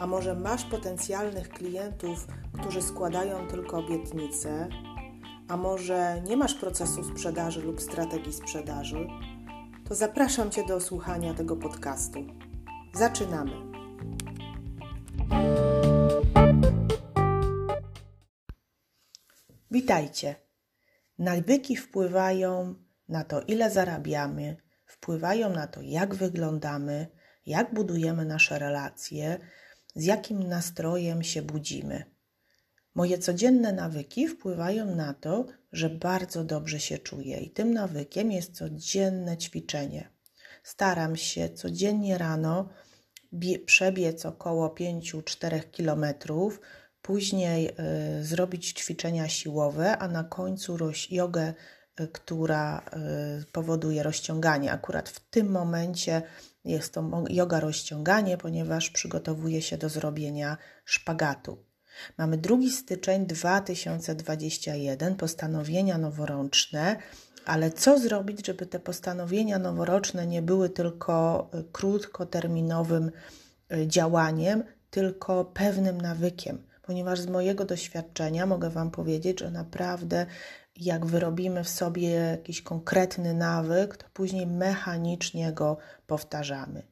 a może masz potencjalnych klientów, którzy składają tylko obietnice, a może nie masz procesu sprzedaży lub strategii sprzedaży, to zapraszam Cię do słuchania tego podcastu. Zaczynamy. Witajcie. Nawyki wpływają na to, ile zarabiamy, wpływają na to, jak wyglądamy, jak budujemy nasze relacje, z jakim nastrojem się budzimy. Moje codzienne nawyki wpływają na to, że bardzo dobrze się czuję, i tym nawykiem jest codzienne ćwiczenie. Staram się codziennie rano przebiec około 5-4 kilometrów, później y, zrobić ćwiczenia siłowe, a na końcu jogę, y, która y, powoduje rozciąganie. Akurat w tym momencie jest to yoga rozciąganie, ponieważ przygotowuje się do zrobienia szpagatu. Mamy 2 styczeń 2021, postanowienia noworoczne, ale co zrobić, żeby te postanowienia noworoczne nie były tylko y, krótkoterminowym y, działaniem, tylko pewnym nawykiem? Ponieważ z mojego doświadczenia mogę Wam powiedzieć, że naprawdę jak wyrobimy w sobie jakiś konkretny nawyk, to później mechanicznie go powtarzamy.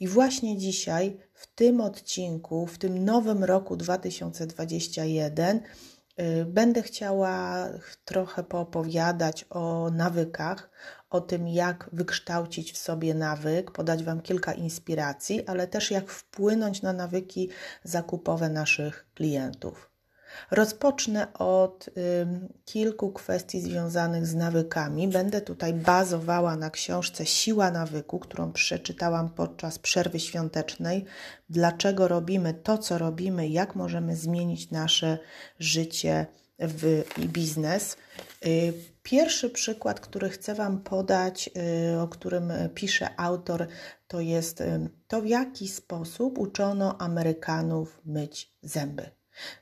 I właśnie dzisiaj, w tym odcinku, w tym nowym roku 2021, yy, będę chciała trochę poopowiadać o nawykach, o tym, jak wykształcić w sobie nawyk, podać Wam kilka inspiracji, ale też jak wpłynąć na nawyki zakupowe naszych klientów. Rozpocznę od y, kilku kwestii związanych z nawykami. Będę tutaj bazowała na książce Siła nawyku, którą przeczytałam podczas przerwy świątecznej. Dlaczego robimy to, co robimy, jak możemy zmienić nasze życie w, i biznes. Y, pierwszy przykład, który chcę Wam podać, y, o którym pisze autor, to jest y, to, w jaki sposób uczono Amerykanów myć zęby.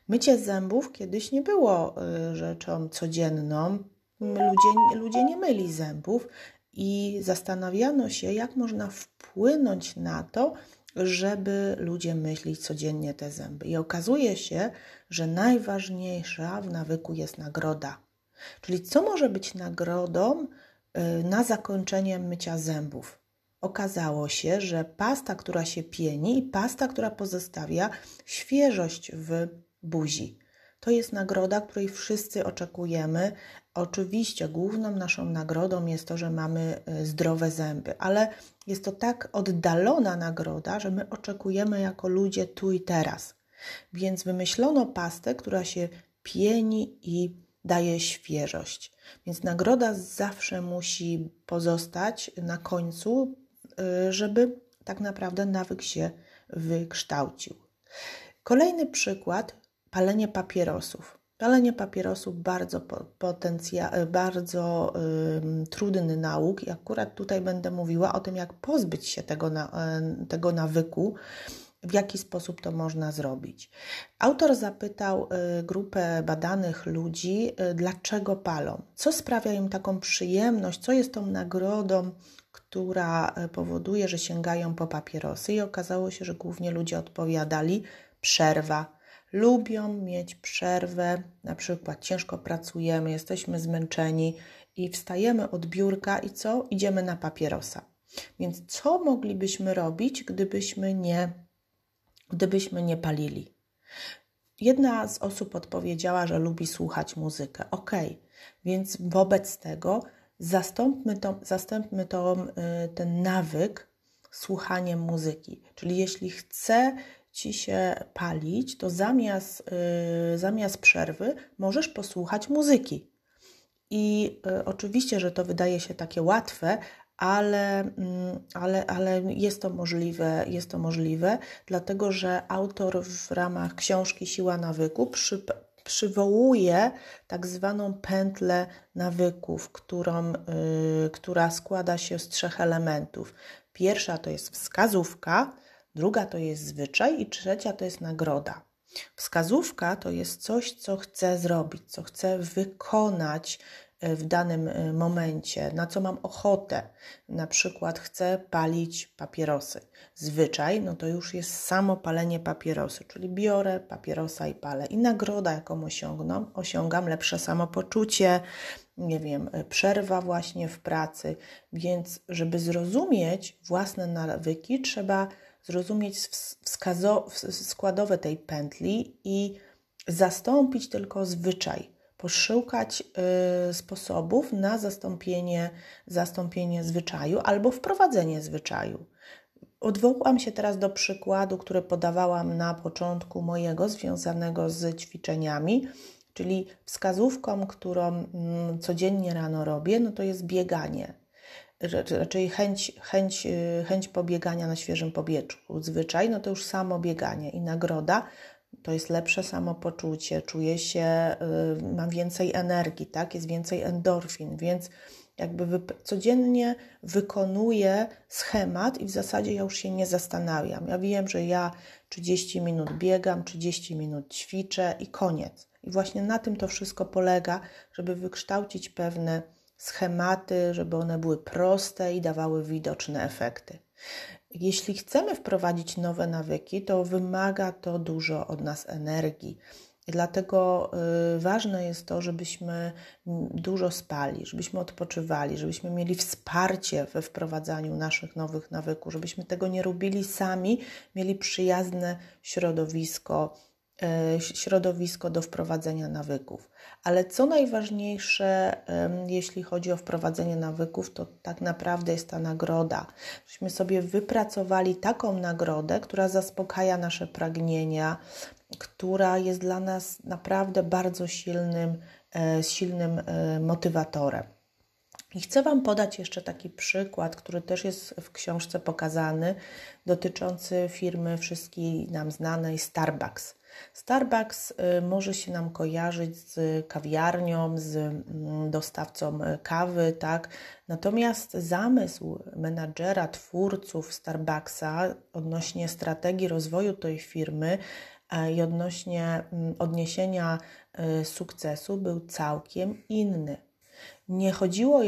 Mycie zębów kiedyś nie było y, rzeczą codzienną. Ludzie, ludzie nie myli zębów i zastanawiano się, jak można wpłynąć na to, żeby ludzie myśleli codziennie te zęby. I okazuje się, że najważniejsza w nawyku jest nagroda. Czyli co może być nagrodą y, na zakończenie mycia zębów? Okazało się, że pasta, która się pieni i pasta, która pozostawia świeżość w buzi. To jest nagroda, której wszyscy oczekujemy. Oczywiście główną naszą nagrodą jest to, że mamy e, zdrowe zęby, ale jest to tak oddalona nagroda, że my oczekujemy jako ludzie tu i teraz. Więc wymyślono pastę, która się pieni i daje świeżość. Więc nagroda zawsze musi pozostać na końcu, e, żeby tak naprawdę nawyk się wykształcił. Kolejny przykład palenie papierosów. Palenie papierosów bardzo potencja, bardzo y, trudny nauk i akurat tutaj będę mówiła o tym, jak pozbyć się tego, na, y, tego nawyku, w jaki sposób to można zrobić. Autor zapytał y, grupę badanych ludzi, y, dlaczego palą, co sprawia im taką przyjemność, co jest tą nagrodą, która y, powoduje, że sięgają po papierosy, i okazało się, że głównie ludzie odpowiadali przerwa lubią mieć przerwę, na przykład ciężko pracujemy, jesteśmy zmęczeni i wstajemy od biurka i co? Idziemy na papierosa. Więc co moglibyśmy robić, gdybyśmy nie, gdybyśmy nie palili? Jedna z osób odpowiedziała, że lubi słuchać muzykę. Ok, więc wobec tego zastąpmy, to, zastąpmy to, y, ten nawyk słuchaniem muzyki. Czyli jeśli chcę ci się palić, to zamiast, yy, zamiast przerwy możesz posłuchać muzyki. I y, oczywiście, że to wydaje się takie łatwe, ale, mm, ale, ale jest to możliwe, jest to możliwe, dlatego że autor w ramach książki Siła nawyku przy, przywołuje tak zwaną pętlę nawyków, którą, yy, która składa się z trzech elementów. Pierwsza to jest wskazówka, druga to jest zwyczaj i trzecia to jest nagroda. Wskazówka to jest coś, co chcę zrobić, co chcę wykonać e, w danym e, momencie, na co mam ochotę. Na przykład chcę palić papierosy. Zwyczaj, no to już jest samo palenie papierosy, czyli biorę papierosa i palę. I nagroda, jaką osiągną, osiągam lepsze samopoczucie, nie wiem, e, przerwa właśnie w pracy. Więc, żeby zrozumieć własne nawyki, trzeba zrozumieć składowe tej pętli i zastąpić tylko zwyczaj, poszukać y, sposobów na zastąpienie, zastąpienie zwyczaju albo wprowadzenie zwyczaju. Odwołam się teraz do przykładu, który podawałam na początku mojego, związanego z ćwiczeniami, czyli wskazówką, którą mm, codziennie rano robię, no to jest bieganie raczej chęć, chęć, y, chęć pobiegania na świeżym powietrzu. Zwyczaj, no to już samo bieganie i nagroda to jest lepsze samopoczucie, czuję się, y, mam więcej energii, tak? Jest więcej endorfin, więc jakby codziennie wykonuję schemat i w zasadzie ja już się nie zastanawiam. Ja wiem, że ja 30 minut biegam, 30 minut ćwiczę i koniec. I właśnie na tym to wszystko polega, żeby wykształcić pewne schematy, żeby one były proste i dawały widoczne efekty. Jeśli chcemy wprowadzić nowe nawyki, to wymaga to dużo od nas energii. Dlatego y, ważne jest to, żebyśmy dużo spali, żebyśmy odpoczywali, żebyśmy mieli wsparcie we wprowadzaniu naszych nowych nawyków, żebyśmy tego nie robili sami, mieli przyjazne środowisko, środowisko do wprowadzenia nawyków. Ale co najważniejsze, jeśli chodzi o wprowadzenie nawyków, to tak naprawdę jest ta nagroda. Żeśmy sobie wypracowali taką nagrodę, która zaspokaja nasze pragnienia, która jest dla nas naprawdę bardzo silnym, e, silnym e, motywatorem. I chcę Wam podać jeszcze taki przykład, który też jest w książce pokazany, dotyczący firmy wszystkiej nam znanej Starbucks. Starbucks y, może się nam kojarzyć z kawiarnią, z mm, dostawcą y, kawy, tak? Natomiast zamysł menadżera, twórców Starbucksa odnośnie strategii rozwoju tej firmy e, i odnośnie mm, odniesienia y, sukcesu był całkiem inny. Nie chodziło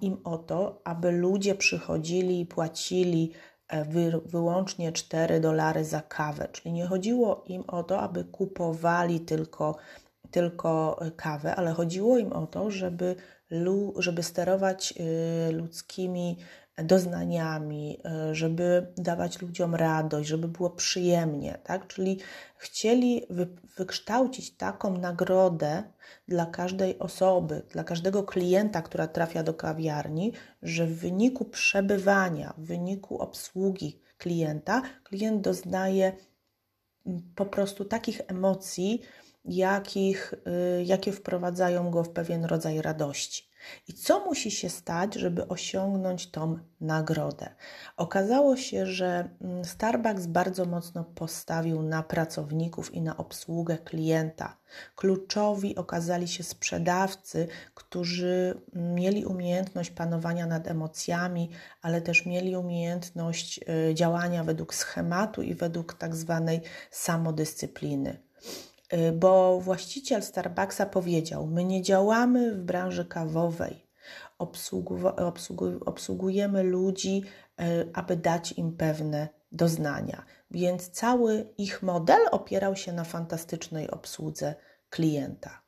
im o to, aby ludzie przychodzili i płacili wy, wyłącznie 4 dolary za kawę. Czyli nie chodziło im o to, aby kupowali tylko, tylko kawę, ale chodziło im o to, żeby, żeby sterować y, ludzkimi doznaniami, e, żeby dawać ludziom radość, żeby było przyjemnie, tak? Czyli chcieli wy, wykształcić taką nagrodę dla każdej osoby, dla każdego klienta, która trafia do kawiarni, że w wyniku przebywania, w wyniku obsługi klienta, klient doznaje po prostu takich emocji, jakich, y, jakie wprowadzają go w pewien rodzaj radości. I co musi się stać, żeby osiągnąć tą nagrodę? Okazało się, że mm, Starbucks bardzo mocno postawił na pracowników i na obsługę klienta. Kluczowi okazali się sprzedawcy, którzy mm, mieli umiejętność panowania nad emocjami, ale też mieli umiejętność y, działania według schematu i według tak zwanej samodyscypliny. Y, bo właściciel Starbucksa powiedział: My nie działamy w branży kawowej, obsługujemy ludzi, y, aby dać im pewne doznania. Więc cały ich model opierał się na fantastycznej obsłudze klienta.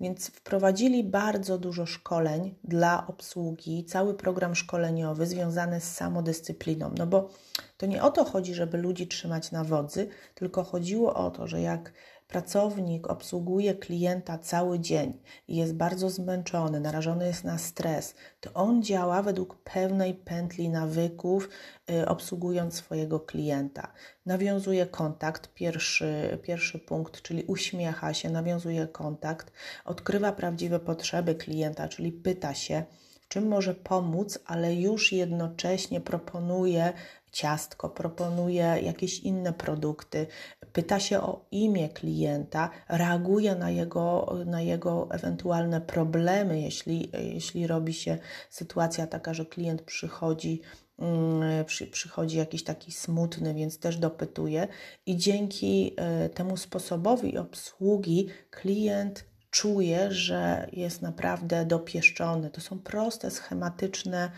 Więc wprowadzili bardzo dużo szkoleń dla obsługi, cały program szkoleniowy związany z samodyscypliną. No bo to nie o to chodzi, żeby ludzi trzymać na wodzy, tylko chodziło o to, że jak pracownik obsługuje klienta cały dzień i jest bardzo zmęczony, narażony jest na stres, to on działa według pewnej pętli nawyków, y, obsługując swojego klienta. Nawiązuje kontakt, pierwszy, pierwszy punkt, czyli uśmiecha się, nawiązuje kontakt, odkrywa prawdziwe potrzeby klienta, czyli pyta się, czym może pomóc, ale już jednocześnie proponuje ciastko, proponuje jakieś inne produkty, pyta się o imię klienta, reaguje na jego, na jego ewentualne problemy, jeśli, jeśli robi się sytuacja taka, że klient przychodzi mm, przy, przychodzi jakiś taki smutny, więc też dopytuje, i dzięki e, temu sposobowi obsługi klient czuje, że jest naprawdę dopieszczony. To są proste, schematyczne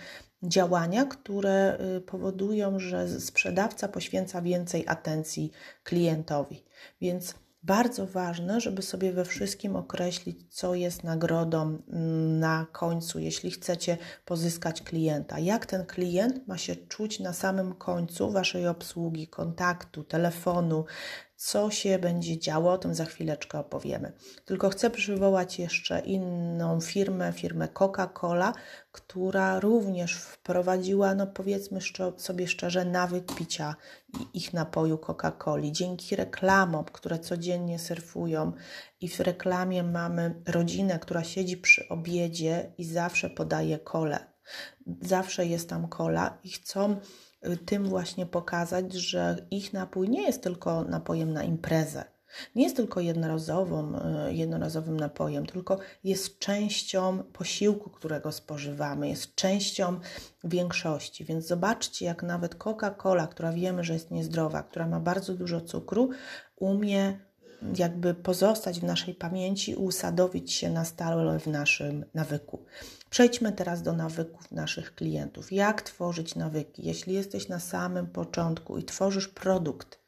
działania, które y, powodują, że sprzedawca poświęca więcej atencji klientowi. Więc bardzo ważne, żeby sobie we wszystkim określić, co jest nagrodą mm, na końcu, jeśli chcecie pozyskać klienta. Jak ten klient ma się czuć na samym końcu waszej obsługi, kontaktu, telefonu, co się będzie działo, o tym za chwileczkę opowiemy. Tylko chcę przywołać jeszcze inną firmę, firmę Coca-Cola, która również wprowadziła, no powiedzmy sobie szczerze, nawyk picia ich napoju Coca-Coli. Dzięki reklamom, które codziennie surfują i w reklamie mamy rodzinę, która siedzi przy obiedzie i zawsze podaje kole. Zawsze jest tam kola i chcą tym właśnie pokazać, że ich napój nie jest tylko napojem na imprezę. Nie jest tylko jednorazową, y, jednorazowym napojem, tylko jest częścią posiłku, którego spożywamy, jest częścią większości. Więc zobaczcie, jak nawet Coca-Cola, która wiemy, że jest niezdrowa, która ma bardzo dużo cukru, umie jakby pozostać w naszej pamięci usadowić się na stałe w naszym nawyku. Przejdźmy teraz do nawyków naszych klientów. Jak tworzyć nawyki? Jeśli jesteś na samym początku i tworzysz produkt,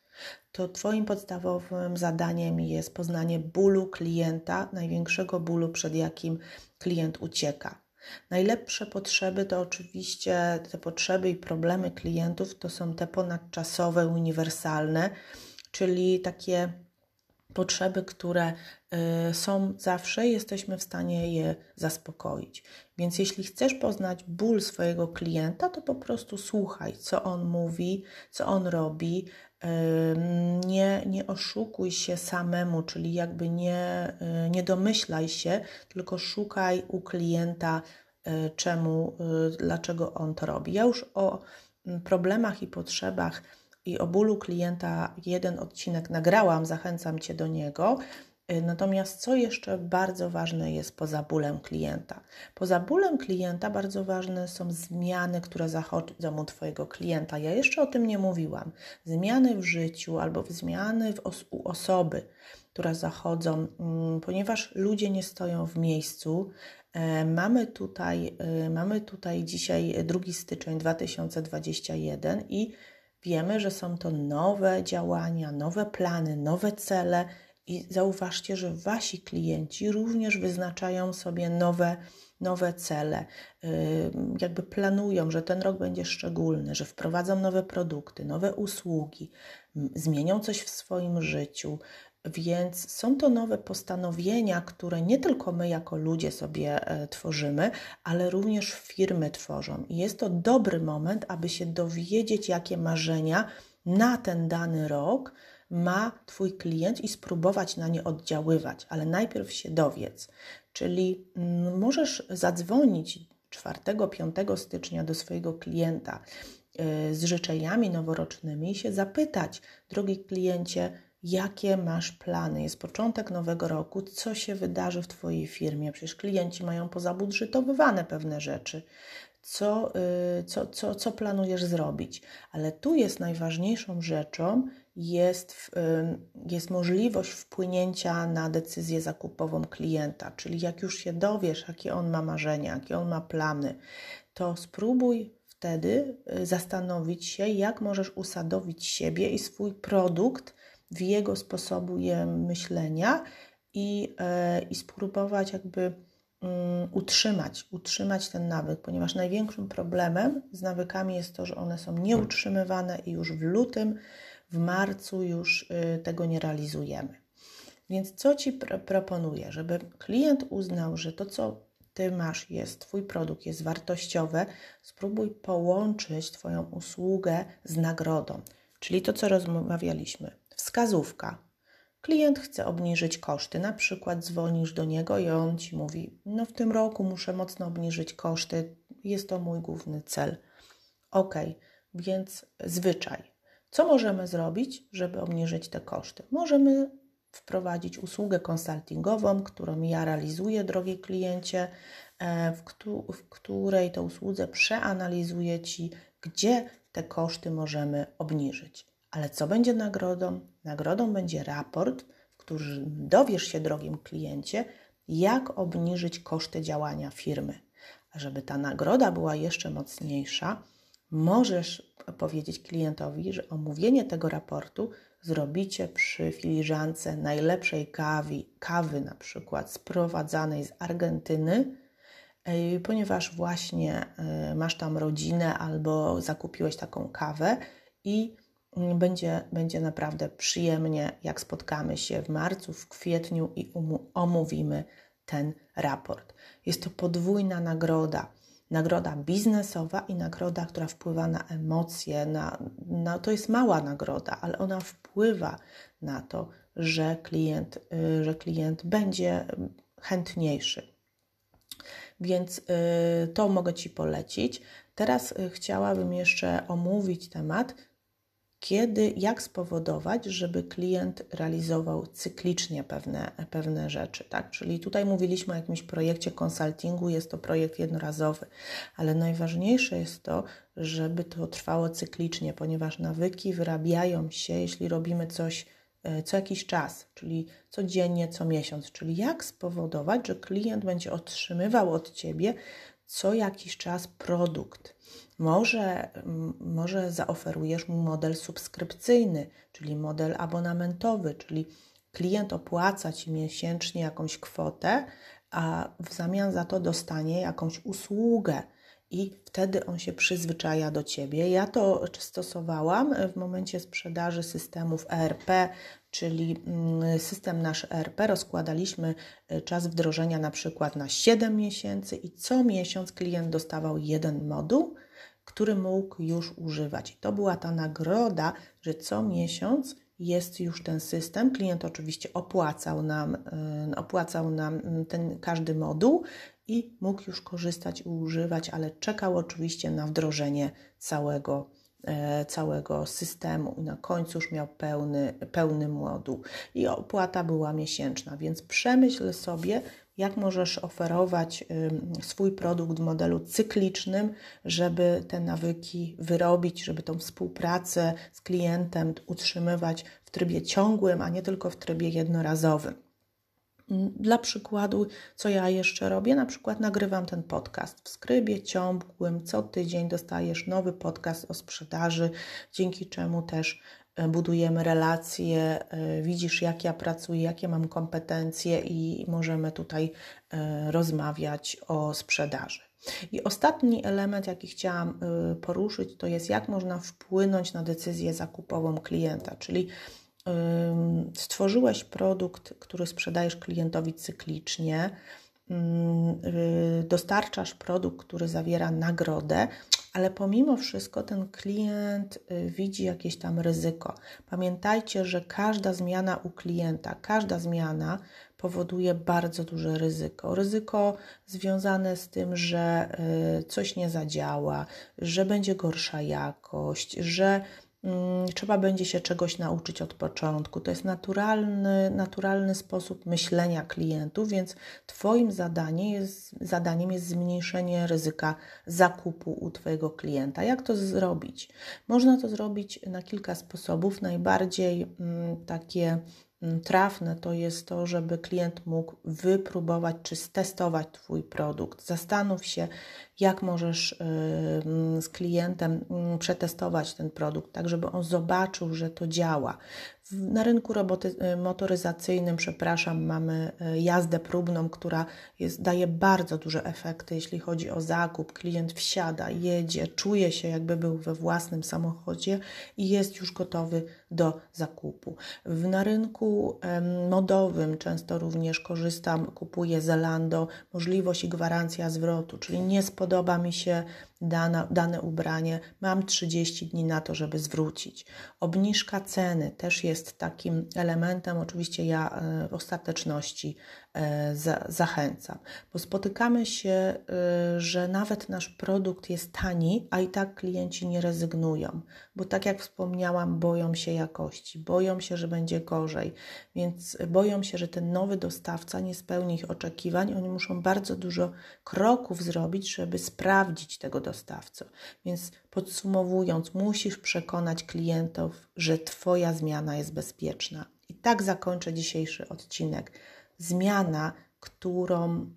to Twoim podstawowym zadaniem jest poznanie bólu klienta, największego bólu, przed jakim klient ucieka. Najlepsze potrzeby to oczywiście te potrzeby i problemy klientów to są te ponadczasowe, uniwersalne, czyli takie potrzeby, które y, są zawsze, jesteśmy w stanie je zaspokoić. Więc jeśli chcesz poznać ból swojego klienta, to po prostu słuchaj, co on mówi, co on robi. Nie, nie oszukuj się samemu, czyli jakby nie, y, nie domyślaj się, tylko szukaj u klienta, y, czemu, dlaczego on to robi. Ja już o mm, problemach i potrzebach i o bólu klienta jeden odcinek nagrałam, zachęcam Cię do niego. Y, natomiast co jeszcze bardzo ważne jest poza bólem klienta? Poza bólem klienta bardzo ważne są zmiany, które zachodzą u Twojego klienta. Ja jeszcze o tym nie mówiłam. Zmiany w życiu albo zmiany w os u osoby, które zachodzą, mm, ponieważ ludzie nie stoją w miejscu. E, mamy tutaj, y, mamy tutaj dzisiaj 2 styczeń 2021 i Wiemy, że są to nowe działania, nowe plany, nowe cele i zauważcie, że wasi klienci również wyznaczają sobie nowe, nowe cele, jakby planują, że ten rok będzie szczególny, że wprowadzą nowe produkty, nowe usługi, zmienią coś w swoim życiu, więc są to nowe postanowienia, które nie tylko my jako ludzie sobie e, tworzymy, ale również firmy tworzą. I jest to dobry moment, aby się dowiedzieć, jakie marzenia na ten dany rok ma Twój klient i spróbować na nie oddziaływać, ale najpierw się dowiedz. Czyli mm, możesz zadzwonić 4-5 stycznia do swojego klienta e, z życzeniami noworocznymi i się zapytać, drogi kliencie, jakie masz plany. Jest początek nowego roku, co się wydarzy w Twojej firmie. Przecież klienci mają pozabudżetowywane pewne rzeczy. Co, y, co, co, co planujesz zrobić? Ale tu jest najważniejszą rzeczą, jest, y, jest możliwość wpłynięcia na decyzję zakupową klienta. Czyli jak już się dowiesz, jakie on ma marzenia, jakie on ma plany, to spróbuj wtedy y, zastanowić się, jak możesz usadowić siebie i swój produkt w jego sposobu myślenia i, e, i spróbować jakby um, utrzymać, utrzymać ten nawyk, ponieważ największym problemem z nawykami jest to, że one są nieutrzymywane i już w lutym, w marcu już y, tego nie realizujemy. Więc co Ci pr proponuję? Żeby klient uznał, że to, co Ty masz, jest, Twój produkt jest wartościowe, spróbuj połączyć Twoją usługę z nagrodą, czyli to, co rozmawialiśmy wskazówka. Klient chce obniżyć koszty, na przykład dzwonisz do niego i on ci mówi: No, w tym roku muszę mocno obniżyć koszty, jest to mój główny cel. Ok, więc zwyczaj. Co możemy zrobić, żeby obniżyć te koszty? Możemy wprowadzić usługę konsultingową, którą ja realizuję, drogi kliencie, e, w, której to usłudze przeanalizuję Ci, gdzie te koszty możemy obniżyć. Ale co będzie nagrodą? Nagrodą będzie raport, w którym dowiesz się, drogim kliencie, jak obniżyć koszty działania firmy. A żeby ta nagroda była jeszcze mocniejsza, możesz powiedzieć klientowi, że omówienie tego raportu zrobicie przy filiżance najlepszej kawy, kawy na przykład sprowadzanej z Argentyny, ponieważ właśnie e, masz tam rodzinę albo zakupiłeś taką kawę i będzie, będzie naprawdę przyjemnie, jak spotkamy się w marcu, w kwietniu i omówimy ten raport. Jest to podwójna nagroda nagroda biznesowa i nagroda, która wpływa na emocje, na, na, to jest mała nagroda, ale ona wpływa na to, że klient, y, że klient będzie chętniejszy. Więc y, to mogę Ci polecić. Teraz y, chciałabym jeszcze omówić temat kiedy, jak spowodować, żeby klient realizował cyklicznie pewne, pewne rzeczy. Tak? Czyli tutaj mówiliśmy o jakimś projekcie konsultingu, jest to projekt jednorazowy, ale najważniejsze jest to, żeby to trwało cyklicznie, ponieważ nawyki wyrabiają się, jeśli robimy coś e, co jakiś czas, czyli codziennie, co miesiąc, czyli jak spowodować, że klient będzie otrzymywał od Ciebie co jakiś czas produkt. Może, może zaoferujesz mu model subskrypcyjny, czyli model abonamentowy, czyli klient opłaca ci miesięcznie jakąś kwotę, a w zamian za to dostanie jakąś usługę i wtedy on się przyzwyczaja do ciebie. Ja to stosowałam w momencie sprzedaży systemów ERP, czyli mm, system nasz ERP. Rozkładaliśmy y, czas wdrożenia na przykład na 7 miesięcy i co miesiąc klient dostawał jeden moduł który mógł już używać. I to była ta nagroda, że co miesiąc jest już ten system. Klient oczywiście opłacał nam, y, opłacał nam ten każdy moduł i mógł już korzystać i używać, ale czekał oczywiście na wdrożenie całego, e, całego systemu i na końcu już miał pełny, pełny moduł. I opłata była miesięczna, więc przemyśl sobie, jak możesz oferować swój produkt w modelu cyklicznym, żeby te nawyki wyrobić, żeby tą współpracę z klientem utrzymywać w trybie ciągłym, a nie tylko w trybie jednorazowym. Mm, dla przykładu, co ja jeszcze robię, na przykład nagrywam ten podcast w skrybie ciągłym. Co tydzień dostajesz nowy podcast o sprzedaży, dzięki czemu też budujemy relacje, e, widzisz, jak ja pracuję, jakie mam kompetencje i możemy tutaj e, rozmawiać o sprzedaży. I ostatni element, jaki chciałam poruszyć, to jest jak można wpłynąć na decyzję zakupową klienta, czyli stworzyłeś produkt, który sprzedajesz klientowi cyklicznie, dostarczasz produkt, który zawiera nagrodę, ale pomimo wszystko ten klient y, widzi jakieś tam ryzyko. Pamiętajcie, że każda zmiana u klienta, każda zmiana powoduje bardzo duże ryzyko. Ryzyko związane z tym, że y, coś nie zadziała, że będzie gorsza jakość, że Mm, trzeba będzie się czegoś nauczyć od początku. To jest naturalny, naturalny sposób myślenia klientów, więc Twoim jest, zadaniem jest zmniejszenie ryzyka zakupu u Twojego klienta. Jak to zrobić? Można to zrobić na kilka sposobów. Najbardziej mm, takie Mm, trafne to jest to, żeby klient mógł wypróbować czy stestować Twój produkt. Zastanów się, jak możesz z klientem mm, przetestować ten produkt, tak żeby on zobaczył, że to działa. Na rynku roboty, y, motoryzacyjnym, przepraszam, mamy y, jazdę próbną, która jest, daje bardzo duże efekty, jeśli chodzi o zakup. Klient wsiada, jedzie, czuje się, jakby był we własnym samochodzie i jest już gotowy do zakupu. Na rynku modowym często również korzystam, kupuję Zalando, możliwość i gwarancja zwrotu, czyli nie spodoba mi się dane, ubranie, mam 30 dni na to, żeby zwrócić. Obniżka ceny też jest takim elementem, oczywiście ja e, ostateczności za, zachęcam, bo spotykamy się, e, że nawet nasz produkt jest tani, a i tak klienci nie rezygnują, bo tak jak wspomniałam, boją się jakości, boją się, że będzie gorzej, więc boją się, że ten nowy dostawca nie spełni ich oczekiwań. Oni muszą bardzo dużo kroków zrobić, żeby sprawdzić tego dostawcę. Więc podsumowując, musisz przekonać klientów, że Twoja zmiana jest bezpieczna. I tak zakończę dzisiejszy odcinek. Zmiana, którą,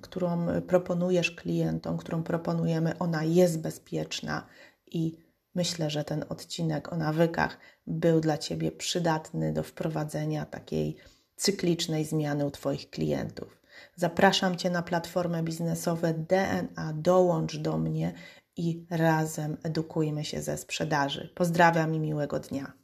którą proponujesz klientom, którą proponujemy, ona jest bezpieczna i myślę, że ten odcinek o nawykach był dla Ciebie przydatny do wprowadzenia takiej cyklicznej zmiany u Twoich klientów. Zapraszam Cię na platformę biznesowe DNA, dołącz do mnie i razem edukujmy się ze sprzedaży. Pozdrawiam i miłego dnia.